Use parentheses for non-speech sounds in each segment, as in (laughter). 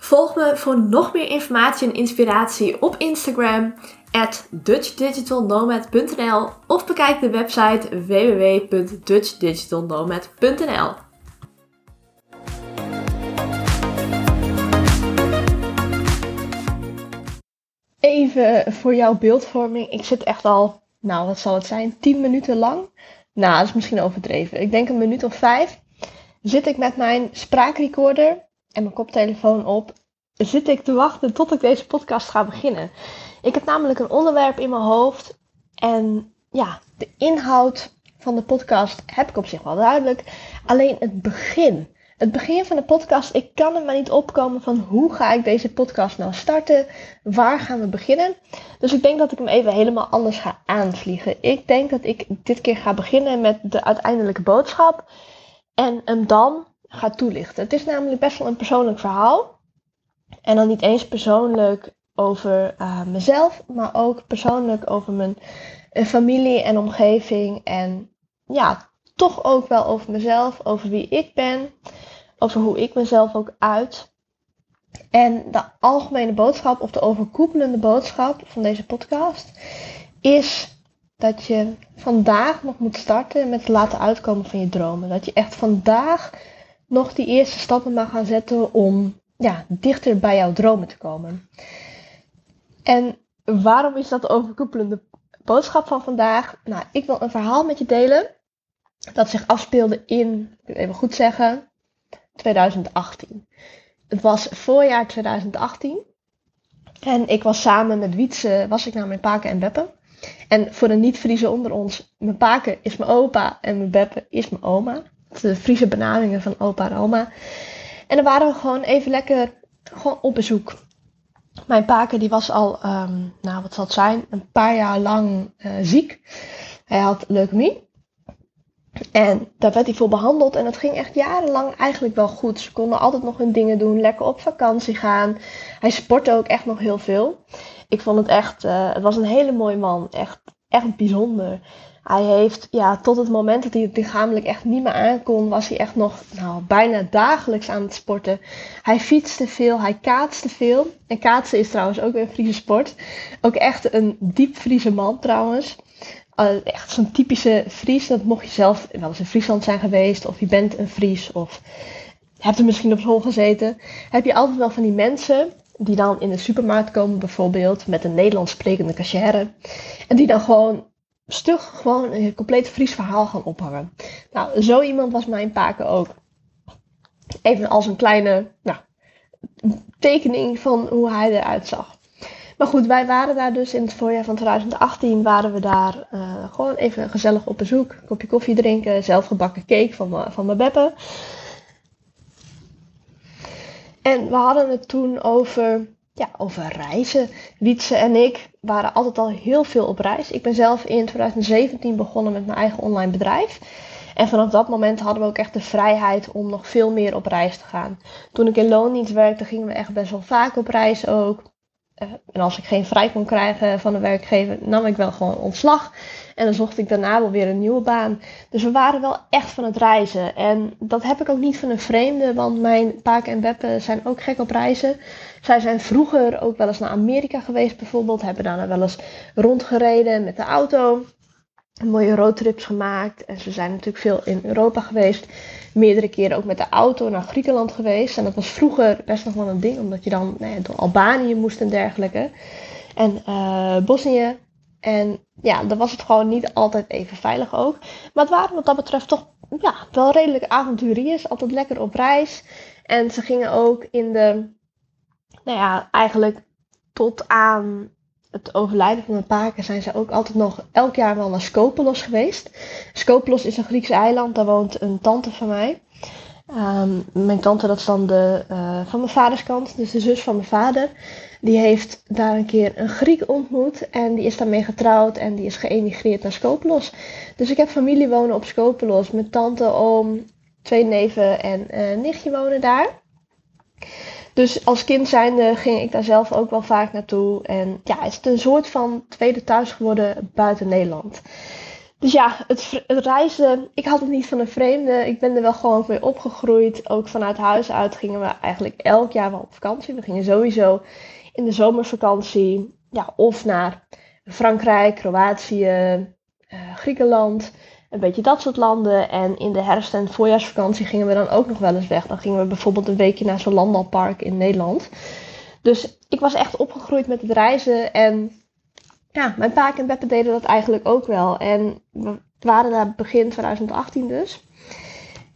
Volg me voor nog meer informatie en inspiratie op Instagram dutchdigitalnomad.nl of bekijk de website www.dutchdigitalnomad.nl. Even voor jouw beeldvorming. Ik zit echt al, nou wat zal het zijn, 10 minuten lang. Nou, dat is misschien overdreven. Ik denk een minuut of vijf. Zit ik met mijn spraakrecorder en mijn koptelefoon op, zit ik te wachten tot ik deze podcast ga beginnen. Ik heb namelijk een onderwerp in mijn hoofd en ja, de inhoud van de podcast heb ik op zich wel duidelijk. Alleen het begin. Het begin van de podcast, ik kan er maar niet opkomen van hoe ga ik deze podcast nou starten? Waar gaan we beginnen? Dus ik denk dat ik hem even helemaal anders ga aanvliegen. Ik denk dat ik dit keer ga beginnen met de uiteindelijke boodschap en hem dan ga toelichten. Het is namelijk best wel een persoonlijk verhaal. En dan niet eens persoonlijk over uh, mezelf, maar ook persoonlijk over mijn uh, familie en omgeving. En ja, toch ook wel over mezelf, over wie ik ben, over hoe ik mezelf ook uit. En de algemene boodschap of de overkoepelende boodschap van deze podcast is dat je vandaag nog moet starten met het laten uitkomen van je dromen. Dat je echt vandaag nog die eerste stappen mag gaan zetten om ja, dichter bij jouw dromen te komen. En waarom is dat de overkoepelende boodschap van vandaag? Nou, ik wil een verhaal met je delen dat zich afspeelde in, ik even goed zeggen, 2018. Het was voorjaar 2018 en ik was samen met Wietse, was ik naar mijn paken en beppen. En voor de niet-Friese onder ons, mijn paken is mijn opa en mijn beppen is mijn oma. De Friese benamingen van opa en oma. En dan waren we gewoon even lekker gewoon op bezoek. Mijn paken die was al, um, nou wat zal het zijn, een paar jaar lang uh, ziek. Hij had leukemie. En daar werd hij voor behandeld en dat ging echt jarenlang eigenlijk wel goed. Ze konden altijd nog hun dingen doen, lekker op vakantie gaan. Hij sportte ook echt nog heel veel. Ik vond het echt, uh, het was een hele mooie man. Echt, echt bijzonder. Hij heeft, ja, tot het moment dat hij het lichamelijk echt niet meer aankon, was hij echt nog nou, bijna dagelijks aan het sporten. Hij fietste veel, hij kaatste veel. En kaatsen is trouwens ook een Friese sport. Ook echt een diep Friese man trouwens. Uh, echt zo'n typische Fries. Dat mocht je zelf wel eens in Friesland zijn geweest. Of je bent een Fries. Of hebt er misschien op school gezeten. Heb je altijd wel van die mensen die dan in de supermarkt komen bijvoorbeeld. Met een Nederlands sprekende cachère. En die dan gewoon stug gewoon een compleet Fries verhaal gaan ophangen. Nou, zo iemand was mijn paken ook. Even als een kleine nou, tekening van hoe hij eruit zag. Maar goed, wij waren daar dus in het voorjaar van 2018, waren we daar uh, gewoon even gezellig op bezoek. Een kopje koffie drinken, zelfgebakken cake van, van mijn beppe. En we hadden het toen over ja, over reizen. Wietse en ik waren altijd al heel veel op reis. Ik ben zelf in 2017 begonnen met mijn eigen online bedrijf. En vanaf dat moment hadden we ook echt de vrijheid om nog veel meer op reis te gaan. Toen ik in loondienst werkte, gingen we echt best wel vaak op reis ook. Uh, en als ik geen vrij kon krijgen van de werkgever, nam ik wel gewoon ontslag. En dan zocht ik daarna wel weer een nieuwe baan. Dus we waren wel echt van het reizen. En dat heb ik ook niet van een vreemde, want mijn paak en beppen zijn ook gek op reizen. Zij zijn vroeger ook wel eens naar Amerika geweest bijvoorbeeld. Hebben daar wel eens rondgereden met de auto. Mooie roadtrips gemaakt. En ze zijn natuurlijk veel in Europa geweest. Meerdere keren ook met de auto naar Griekenland geweest. En dat was vroeger best nog wel een ding. Omdat je dan nou ja, door Albanië moest en dergelijke. En uh, Bosnië. En ja, dan was het gewoon niet altijd even veilig ook. Maar het waren wat dat betreft toch ja, wel redelijk avonturiers. Altijd lekker op reis. En ze gingen ook in de nou ja, eigenlijk tot aan het overlijden van mijn paken zijn ze ook altijd nog elk jaar wel naar Skopelos geweest. Skopelos is een Grieks eiland, daar woont een tante van mij. Ehm, mijn tante, dat is dan de, uh, van mijn vaders kant, dus de zus van mijn vader. Die heeft daar een keer een Griek ontmoet en die is daarmee getrouwd en die is geëmigreerd naar Skopelos. Dus ik heb familie wonen op Skopelos. Mijn tante, oom, twee neven en uh, nichtje wonen daar. Dus als kind zijnde ging ik daar zelf ook wel vaak naartoe. En ja, het is een soort van tweede thuis geworden buiten Nederland. Dus ja, het, reizen, ik had het niet van een vreemde. Ik ben er wel gewoon mee opgegroeid. Ook vanuit huis uit gingen we eigenlijk elk jaar wel op vakantie. We gingen sowieso in de zomervakantie ja, of naar Frankrijk, Kroatië, uh, Griekenland. Een beetje dat soort landen. En in de herfst- en voorjaarsvakantie gingen we dan ook nog wel eens weg. Dan gingen we bijvoorbeeld een weekje naar zo'n landalpark in Nederland. Dus ik was echt opgegroeid met het reizen. En ja, mijn pa en Beppe deden dat eigenlijk ook wel. En we waren daar begin 2018 dus.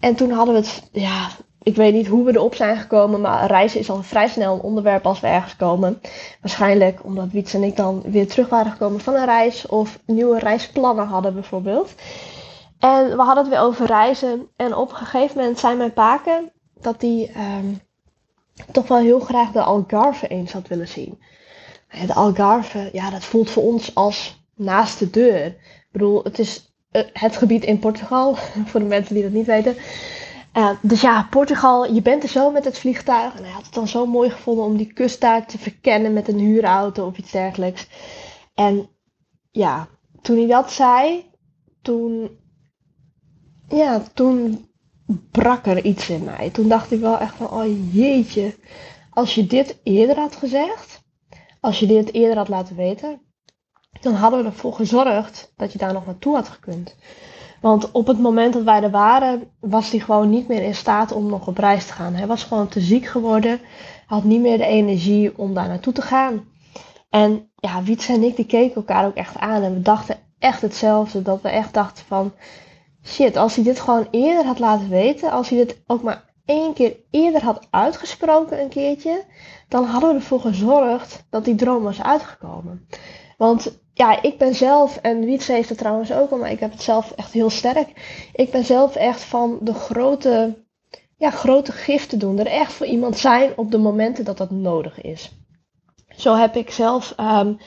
En toen hadden we het, ja, ik weet niet hoe we erop zijn gekomen, maar reizen is al vrij snel een onderwerp als we ergens komen. Waarschijnlijk omdat Wiets en ik dan weer terug waren gekomen van een reis of nieuwe reisplannen hadden bijvoorbeeld. En we hadden het weer over reizen. En op een gegeven moment zei mijn paken dat hij um, toch wel heel graag de Algarve eens had willen zien. De Algarve, ja, dat voelt voor ons als naast de deur. Ik bedoel, het is eh, het gebied in Portugal, (laughs) voor de mensen die dat niet weten. Uh, dus ja, Portugal, je bent er zo met het vliegtuig. En hij had het dan zo mooi gevonden om die kust daar te verkennen met een huurauto of iets dergelijks. En ja, toen hij dat zei, toen ja, toen brak er iets in mij. Toen dacht ik wel echt van, oh jeetje, als je dit eerder had gezegd, als je dit eerder had laten weten, dan hadden we ervoor gezorgd dat je daar nog naartoe had gekund. Want op het moment dat wij er waren, was hij gewoon niet meer in staat om nog op reis te gaan. Hij was gewoon te ziek geworden, had niet meer de energie om daar naartoe te gaan. En ja, Wiets en ik, die keken elkaar ook echt aan en we dachten echt hetzelfde. Dat we echt dachten van, shit, als hij dit gewoon eerder had laten weten, als hij dit ook maar één keer eerder had uitgesproken een keertje, dan hadden we ervoor gezorgd dat die droom was uitgekomen. Want ja, ik ben zelf, en Wietse heeft het trouwens ook al, maar ik heb het zelf echt heel sterk. Ik ben zelf echt van de grote, ja, grote giften doen. Er echt voor iemand zijn op de momenten dat dat nodig is. Zo heb ik zelf um,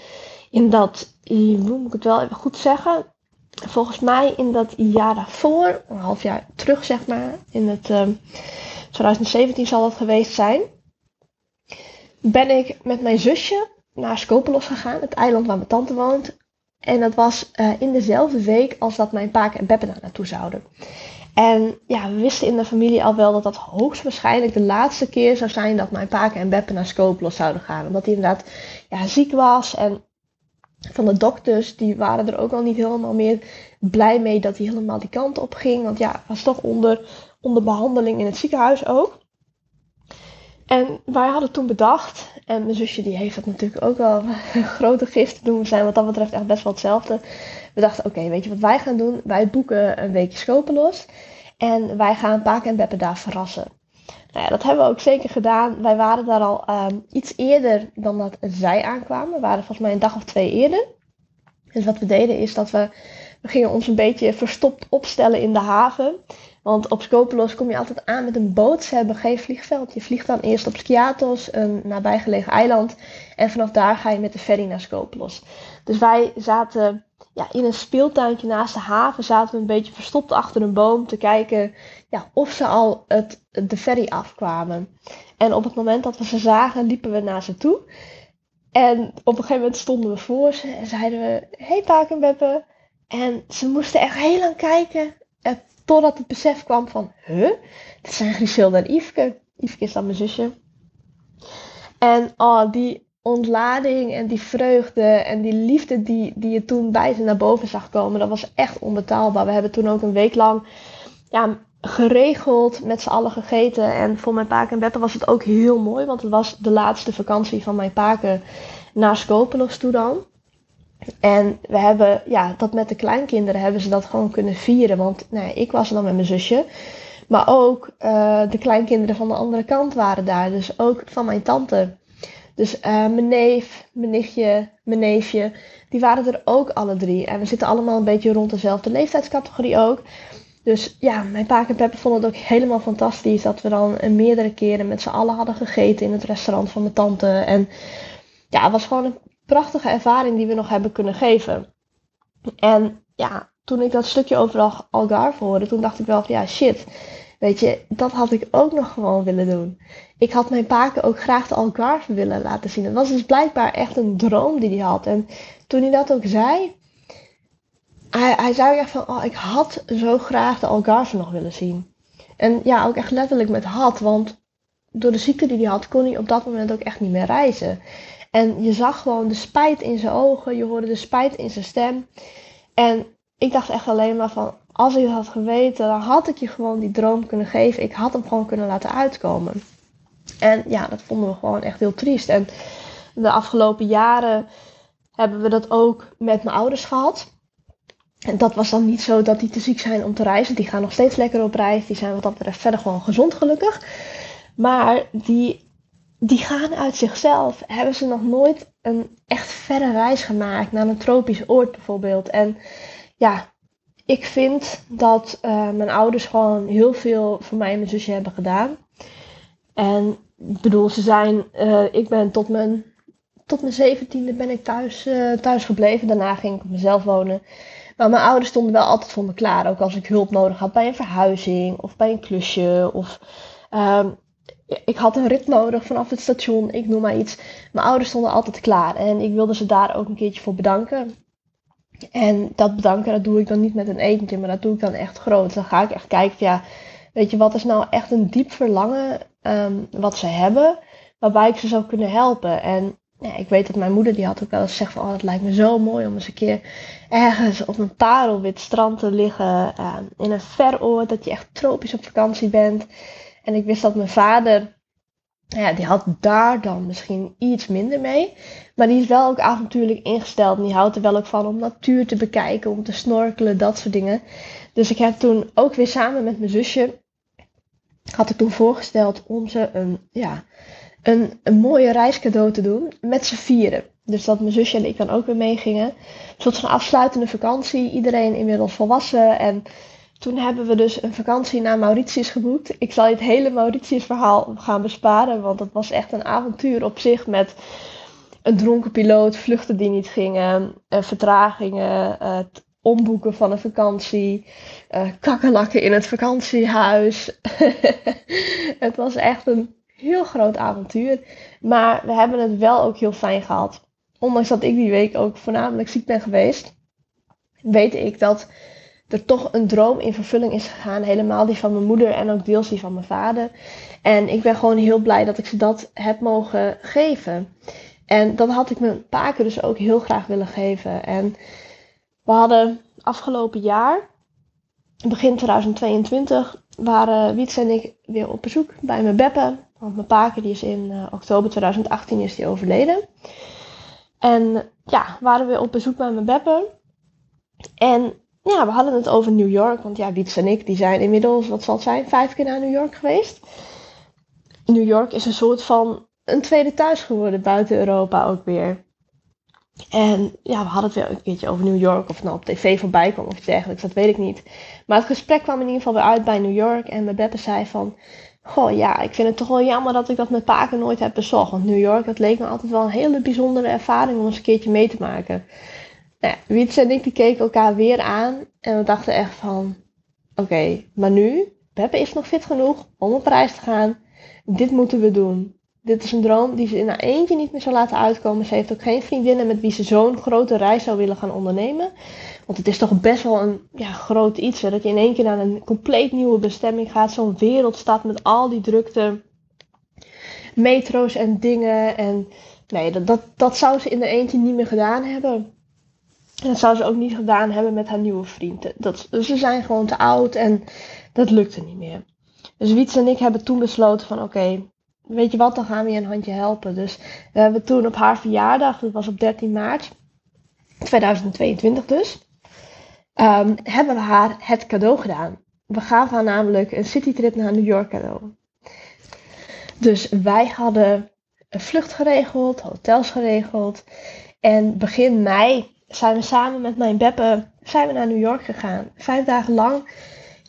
in dat, hoe moet ik het wel even goed zeggen, volgens mij in dat jaar daarvoor, een half jaar terug zeg maar, in het 2017 ehm, zal dat geweest zijn, ben ik met mijn zusje naar Skopelos gegaan, het eiland waar mijn tante woont. En dat was uh, in dezelfde week als dat mijn pa en Beppe daar naartoe zouden. En ja, we wisten in de familie al wel dat dat hoogstwaarschijnlijk de laatste keer zou zijn dat mijn pa en Beppe naar Skopelos zouden gaan. Omdat hij inderdaad ja, ziek was en van de dokters, die waren er ook al niet helemaal meer blij mee dat hij helemaal die kant op ging. Want ja, was toch onder, onder behandeling in het ziekenhuis ook. En wij hadden toen bedacht, en mijn zusje die heeft dat natuurlijk ook een (laughs) grote gist doen. We zijn wat dat betreft echt best wel hetzelfde. We dachten, oké, weet je wat wij gaan doen? Wij boeken een weekje Skopelos. En wij gaan Paak en Beppe daar verrassen. Nou ja, dat hebben we ook zeker gedaan. Wij waren daar al um, iets eerder dan dat zij aankwamen. We waren volgens mij een dag of twee eerder. Dus wat we deden is dat we, we gingen ons een beetje verstopt opstellen in de haven. Want op Skopelos kom je altijd aan met een boot. Ze hebben geen vliegveld. Je vliegt dan eerst op Skiatos, een nabijgelegen eiland. En vanaf daar ga je met de ferry naar Skopelos. Dus wij zaten ja, in een speeltuintje naast de haven. Zaten we een beetje verstopt achter een boom te kijken ja, of ze al het, de ferry afkwamen. En op het moment dat we ze zagen, liepen we naar ze toe. En op een gegeven moment stonden we voor ze en zeiden we: Hey Pakenbeppe. En ze moesten echt heel lang kijken. Eh, totdat het besef kwam van: Huh? Dit zijn Griselda en Yveske. Yveske is dan mijn zusje. En oh, die ontlading en die vreugde en die liefde die, die je toen bij ze naar boven zag komen, dat was echt onbetaalbaar. We hebben toen ook een week lang ja, geregeld, met z'n allen gegeten. En voor mijn paken en Beppe was het ook heel mooi, want het was de laatste vakantie van mijn paken naar Skopelos toe dan. En we hebben, ja, dat met de kleinkinderen hebben ze dat gewoon kunnen vieren. Want nou ik was dan met mijn zusje. Maar ook uh, de kleinkinderen van de andere kant waren daar. Dus ook van mijn tante. Dus uh, mijn neef, mijn nichtje, mijn neefje. Die waren er ook alle drie. En we zitten allemaal een beetje rond dezelfde leeftijdscategorie ook. Dus ja, mijn pa en Pepper vonden het ook helemaal fantastisch dat we dan meerdere keren met z'n allen hadden gegeten in het restaurant van mijn tante. En ja, het was gewoon een prachtige ervaring die we nog hebben kunnen geven. En ja, toen ik dat stukje over Algarve hoorde, toen dacht ik wel van ja, shit. Weet je, dat had ik ook nog gewoon willen doen. Ik had mijn paken ook graag de Algarve willen laten zien. Het was dus blijkbaar echt een droom die hij had. En toen hij dat ook zei, hij, hij zei echt van, oh, ik had zo graag de Algarve nog willen zien. En ja, ook echt letterlijk met had, want door de ziekte die hij had, kon hij op dat moment ook echt niet meer reizen. En je zag gewoon de spijt in zijn ogen, je hoorde de spijt in zijn stem. En ik dacht echt alleen maar van, als ik het had geweten, dan had ik je gewoon die droom kunnen geven. Ik had hem gewoon kunnen laten uitkomen. En ja, dat vonden we gewoon echt heel triest. En de afgelopen jaren hebben we dat ook met mijn ouders gehad. En dat was dan niet zo dat die te ziek zijn om te reizen. Die gaan nog steeds lekker op reis. Die zijn wat dat betreft verder gewoon gezond gelukkig. Maar die, die gaan uit zichzelf. Hebben ze nog nooit een echt verre reis gemaakt naar een tropisch oord bijvoorbeeld. En ja, ik vind dat uh, mijn ouders gewoon heel veel voor mij en mijn zusje hebben gedaan. En ik bedoel, ze zijn, uh, ik ben tot mijn, tot mijn zeventiende ben ik thuis, uh, thuis gebleven. Daarna ging ik op mezelf wonen. Maar mijn ouders stonden wel altijd voor me klaar. Ook als ik hulp nodig had bij een verhuizing of bij een klusje. Of um, ik had een rit nodig vanaf het station, ik noem maar iets. Mijn ouders stonden altijd klaar. En ik wilde ze daar ook een keertje voor bedanken. En dat bedanken, dat doe ik dan niet met een etentje, maar dat doe ik dan echt groot. Dan ga ik echt kijken, ja, weet je, wat is nou echt een diep verlangen um, wat ze hebben, waarbij ik ze zou kunnen helpen. En ja, ik weet dat mijn moeder, die had ook wel eens gezegd van, oh, het lijkt me zo mooi om eens een keer ergens op een parelwit strand te liggen, um, in een ver oord, dat je echt tropisch op vakantie bent. En ik wist dat mijn vader ja, die had daar dan misschien iets minder mee. Maar die is wel ook avontuurlijk ingesteld. En die houdt er wel ook van om natuur te bekijken, om te snorkelen, dat soort dingen. Dus ik heb toen ook weer samen met mijn zusje, had ik toen voorgesteld om ze een, ja, een, een mooie reiscadeau te doen met z'n vieren. Dus dat mijn zusje en ik dan ook weer meegingen. Een soort van afsluitende vakantie. Iedereen inmiddels volwassen en toen hebben we dus een vakantie naar Mauritius geboekt. Ik zal je het hele Mauritius verhaal gaan besparen, want dat was echt een avontuur op zich met een dronken piloot, vluchten die niet gingen, uh, vertragingen, het omboeken van een vakantie, uh, kakkerlakken in het vakantiehuis. (laughs) het was echt een heel groot avontuur, maar we hebben het wel ook heel fijn gehad. Ondanks dat ik die week ook voornamelijk ziek ben geweest, weet ik dat er toch een droom in vervulling is gegaan. Helemaal die van mijn moeder en ook deels die van mijn vader. En ik ben gewoon heel blij dat ik ze dat heb mogen geven. En dat had ik mijn paken dus ook heel graag willen geven. En we hadden afgelopen jaar, begin 2022, waren Wiets en ik weer op bezoek bij mijn beppe. Want mijn paken die is in uh, oktober 2018 is die overleden. En ja, waren we op bezoek bij mijn beppe. En ja, we hadden het over New York. Want ja, Wiets en ik die zijn inmiddels, wat zal het zijn, vijf keer naar New York geweest. New York is een soort van een tweede thuis geworden buiten Europa ook weer. En ja, we hadden het weer een keertje over New York. Of het nou op tv voorbij kwam of iets dergelijks, dat weet ik niet. Maar het gesprek kwam in ieder geval weer uit bij New York. En mijn Beppe zei van... Goh, ja, ik vind het toch wel jammer dat ik dat met Paken nooit heb bezocht. Want New York, dat leek me altijd wel een hele bijzondere ervaring om eens een keertje mee te maken. Nou ja, Wietse en ik keken elkaar weer aan en we dachten echt van, oké, maar nu, Beppe is nog fit genoeg om op reis te gaan. Dit moeten we doen. Dit is een droom die ze in haar eentje niet meer zou laten uitkomen. Ze heeft ook geen vriendinnen met wie ze zo'n grote reis zou willen gaan ondernemen. Want het is toch best wel een ja, groot iets. Dat je in één keer naar een compleet nieuwe bestemming gaat. Zo'n wereldstad met al die drukte. Metro's en dingen. En nee, dat, dat, dat zou ze in de eentje niet meer gedaan hebben. En dat zou ze ook niet gedaan hebben met haar nieuwe vriend. Dat, ze zijn gewoon te oud en dat lukte niet meer. Dus Wiets en ik hebben toen besloten van oké, weet je wat, dan gaan we je een handje helpen. Dus we hebben toen op haar verjaardag, dat was op 13 maart 2022 dus, um, hebben we haar het cadeau gedaan. We gaven haar namelijk een citytrip naar New York cadeau. Dus wij hadden een vlucht geregeld, hotels geregeld. En begin mei zijn we samen met mijn beppe zijn we naar New York gegaan. Vijf dagen lang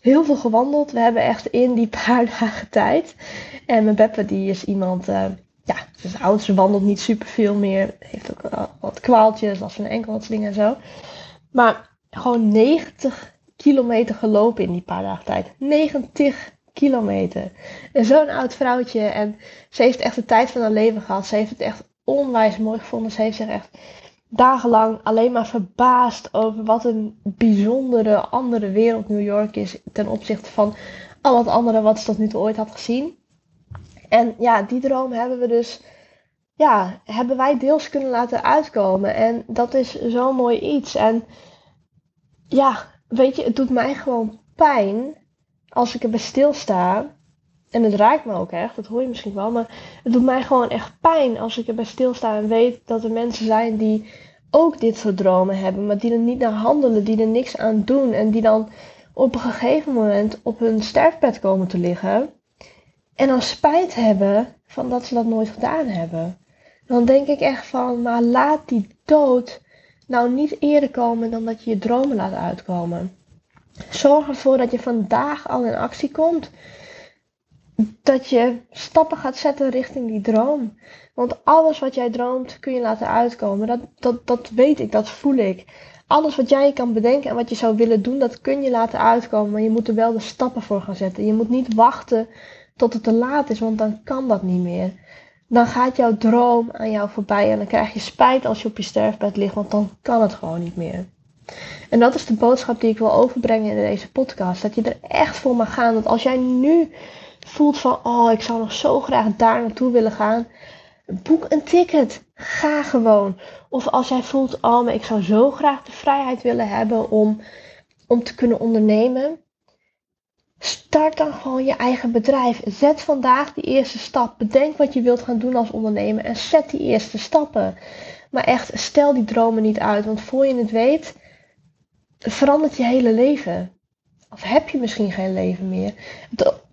heel veel gewandeld. We hebben echt in die paar (laughs) dagen tijd. En mijn Beppe die is iemand, uh, ja, ze is oud, ze wandelt niet super veel meer. Heeft ook wat kwaaltjes, last van een enkelhaatsling en zo. Maar gewoon 90 kilometer gelopen in die paar dagen tijd. 90 kilometer. En zo'n oud vrouwtje. En ze heeft echt de tijd van haar leven gehad. Ze heeft het echt onwijs mooi gevonden. Ze heeft zich echt dagenlang alleen maar verbaasd over wat een bijzondere andere wereld New York is ten opzichte van al het andere wat ze tot nu toe ooit had gezien. En ja, die droom hebben we dus, ja, hebben wij deels kunnen laten uitkomen. En dat is zo'n mooi iets. En ja, weet je, het doet mij gewoon pijn als ik erbij stilsta. En het raakt me ook echt, dat hoor je misschien wel. Maar het doet mij gewoon echt pijn als ik erbij stilsta en weet dat er mensen zijn die ook dit soort dromen hebben, maar die er niet naar handelen, die er niks aan doen en die dan op een gegeven moment op hun sterfbed komen te liggen en dan spijt hebben van dat ze dat nooit gedaan hebben. Dan denk ik echt van, maar laat die dood nou niet eerder komen dan dat je je dromen laat uitkomen. Zorg ervoor dat je vandaag al in actie komt. Dat je stappen gaat zetten richting die droom. Want alles wat jij droomt kun je laten uitkomen. Dat, dat, dat weet ik, dat voel ik. Alles wat jij kan bedenken en wat je zou willen doen, dat kun je laten uitkomen. Maar je moet er wel de stappen voor gaan zetten. Je moet niet wachten tot het te laat is, want dan kan dat niet meer. Dan gaat jouw droom aan jou voorbij en dan krijg je spijt als je op je sterfbed ligt, want dan kan het gewoon niet meer. En dat is de boodschap die ik wil overbrengen in deze podcast. Dat je er echt voor mag gaan. Dat als jij nu voelt van, oh, ik zou nog zo graag daar naartoe willen gaan. Boek een ticket. Ga gewoon. Of als jij voelt, oh, maar ik zou zo graag de vrijheid willen hebben om, om te kunnen ondernemen. Start dan gewoon je eigen bedrijf. Zet vandaag die eerste stap. Bedenk wat je wilt gaan doen als ondernemer en zet die eerste stappen. Maar echt, stel die dromen niet uit, want voor je het weet, verandert je hele leven. Of heb je misschien geen leven meer.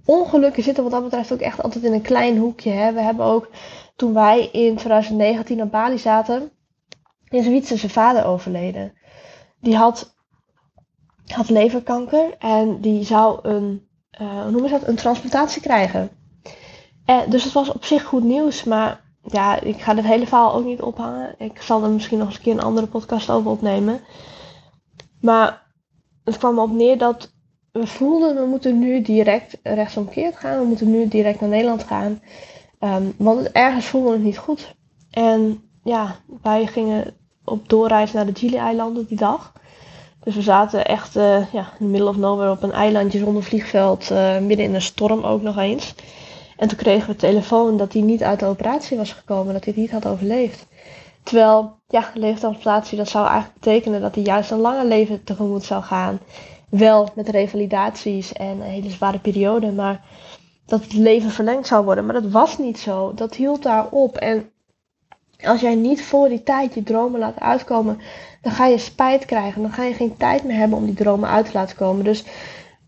Ongelukken zitten wat dat betreft ook echt altijd in een klein hoekje. Hè. We hebben ook, toen wij in 2019 op Bali zaten, is Wietse zijn vader overleden. Die had, had leverkanker en die zou een, uh, ze dat, een transplantatie krijgen. En, eh, dus het was op zich goed nieuws, maar ja, ik ga dit hele verhaal ook niet ophangen. Ik zal er misschien nog eens een keer een andere podcast over opnemen. Maar het kwam op neer dat we voelden, we moeten nu direct rechtsomkeerd gaan. We moeten nu direct naar Nederland gaan. Um, want ergens voelden we het niet goed. En ja, wij gingen op doorreis naar de Gili-eilanden die dag. Dus we zaten echt uh, ja, in the middle of nowhere op een eilandje zonder vliegveld. Uh, midden in een storm ook nog eens. En toen kregen we telefoon dat hij niet uit de operatie was gekomen. Dat hij het niet had overleefd. Terwijl, ja, leeftransplantatie, dat zou eigenlijk betekenen dat hij juist een langer leven tegemoet zou gaan. Wel met revalidaties en een hele zware periode, maar dat het leven verlengd zou worden. Maar dat was niet zo. Dat hield daar op. En als jij niet voor die tijd je dromen laat uitkomen, dan ga je spijt krijgen. Dan ga je geen tijd meer hebben om die dromen uit te laten komen. Dus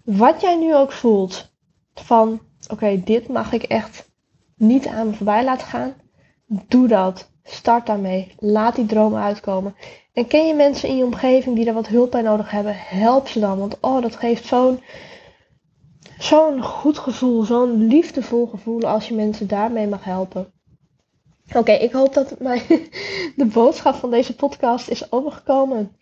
wat jij nu ook voelt van, oké, dit mag ik echt niet aan me voorbij laten gaan. Doe dat. Start daarmee. Laat die dromen uitkomen. En ken je mensen in je omgeving die daar wat hulp bij nodig hebben? Help ze dan. Want oh, dat geeft zo'n zo'n goed gevoel, zo'n liefdevol gevoel als je mensen daarmee mag helpen. Oké, ik hoop dat mijn, (laughs) de boodschap van deze podcast is overgekomen.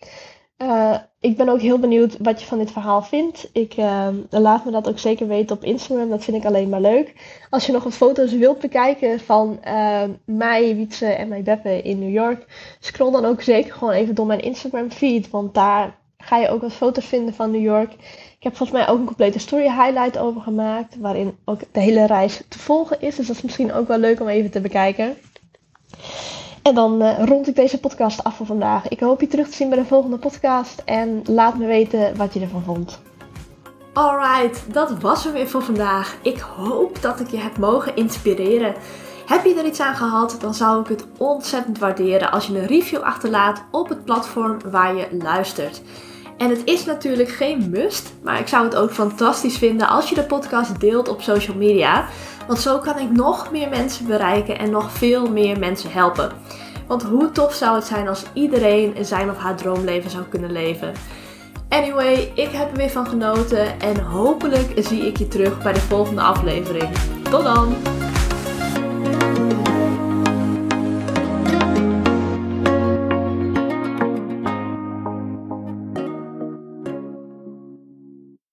Uh, ik ben ook heel benieuwd wat je van dit verhaal vindt. Ik uh, laat me dat ook zeker weten op Instagram. Dat vind ik alleen maar leuk. Als je nog wat foto's wilt bekijken van uh, mij, Wietse en mijn Beppe in New York, scroll dan ook zeker gewoon even door mijn Instagram feed. Want daar ga je ook wat foto's vinden van New York. Ik heb volgens mij ook een complete story highlight over gemaakt. Waarin ook de hele reis te volgen is. Dus dat is misschien ook wel leuk om even te bekijken. En dan uh, rond ik deze podcast af voor vandaag. Ik hoop je terug te zien bij de volgende podcast. En laat me weten wat je ervan vond. Alright, dat was hem weer voor vandaag. Ik hoop dat ik je heb mogen inspireren. Heb je er iets aan gehad, dan zou ik het ontzettend waarderen als je een review achterlaat op het platform waar je luistert. En het is natuurlijk geen must, maar ik zou het ook fantastisch vinden als je de podcast deelt op social media. Want zo kan ik nog meer mensen bereiken en nog veel meer mensen helpen. Want hoe tof zou het zijn als iedereen zijn of haar droomleven zou kunnen leven? Anyway, ik heb er weer van genoten en hopelijk zie ik je terug bij de volgende aflevering. Tot dan!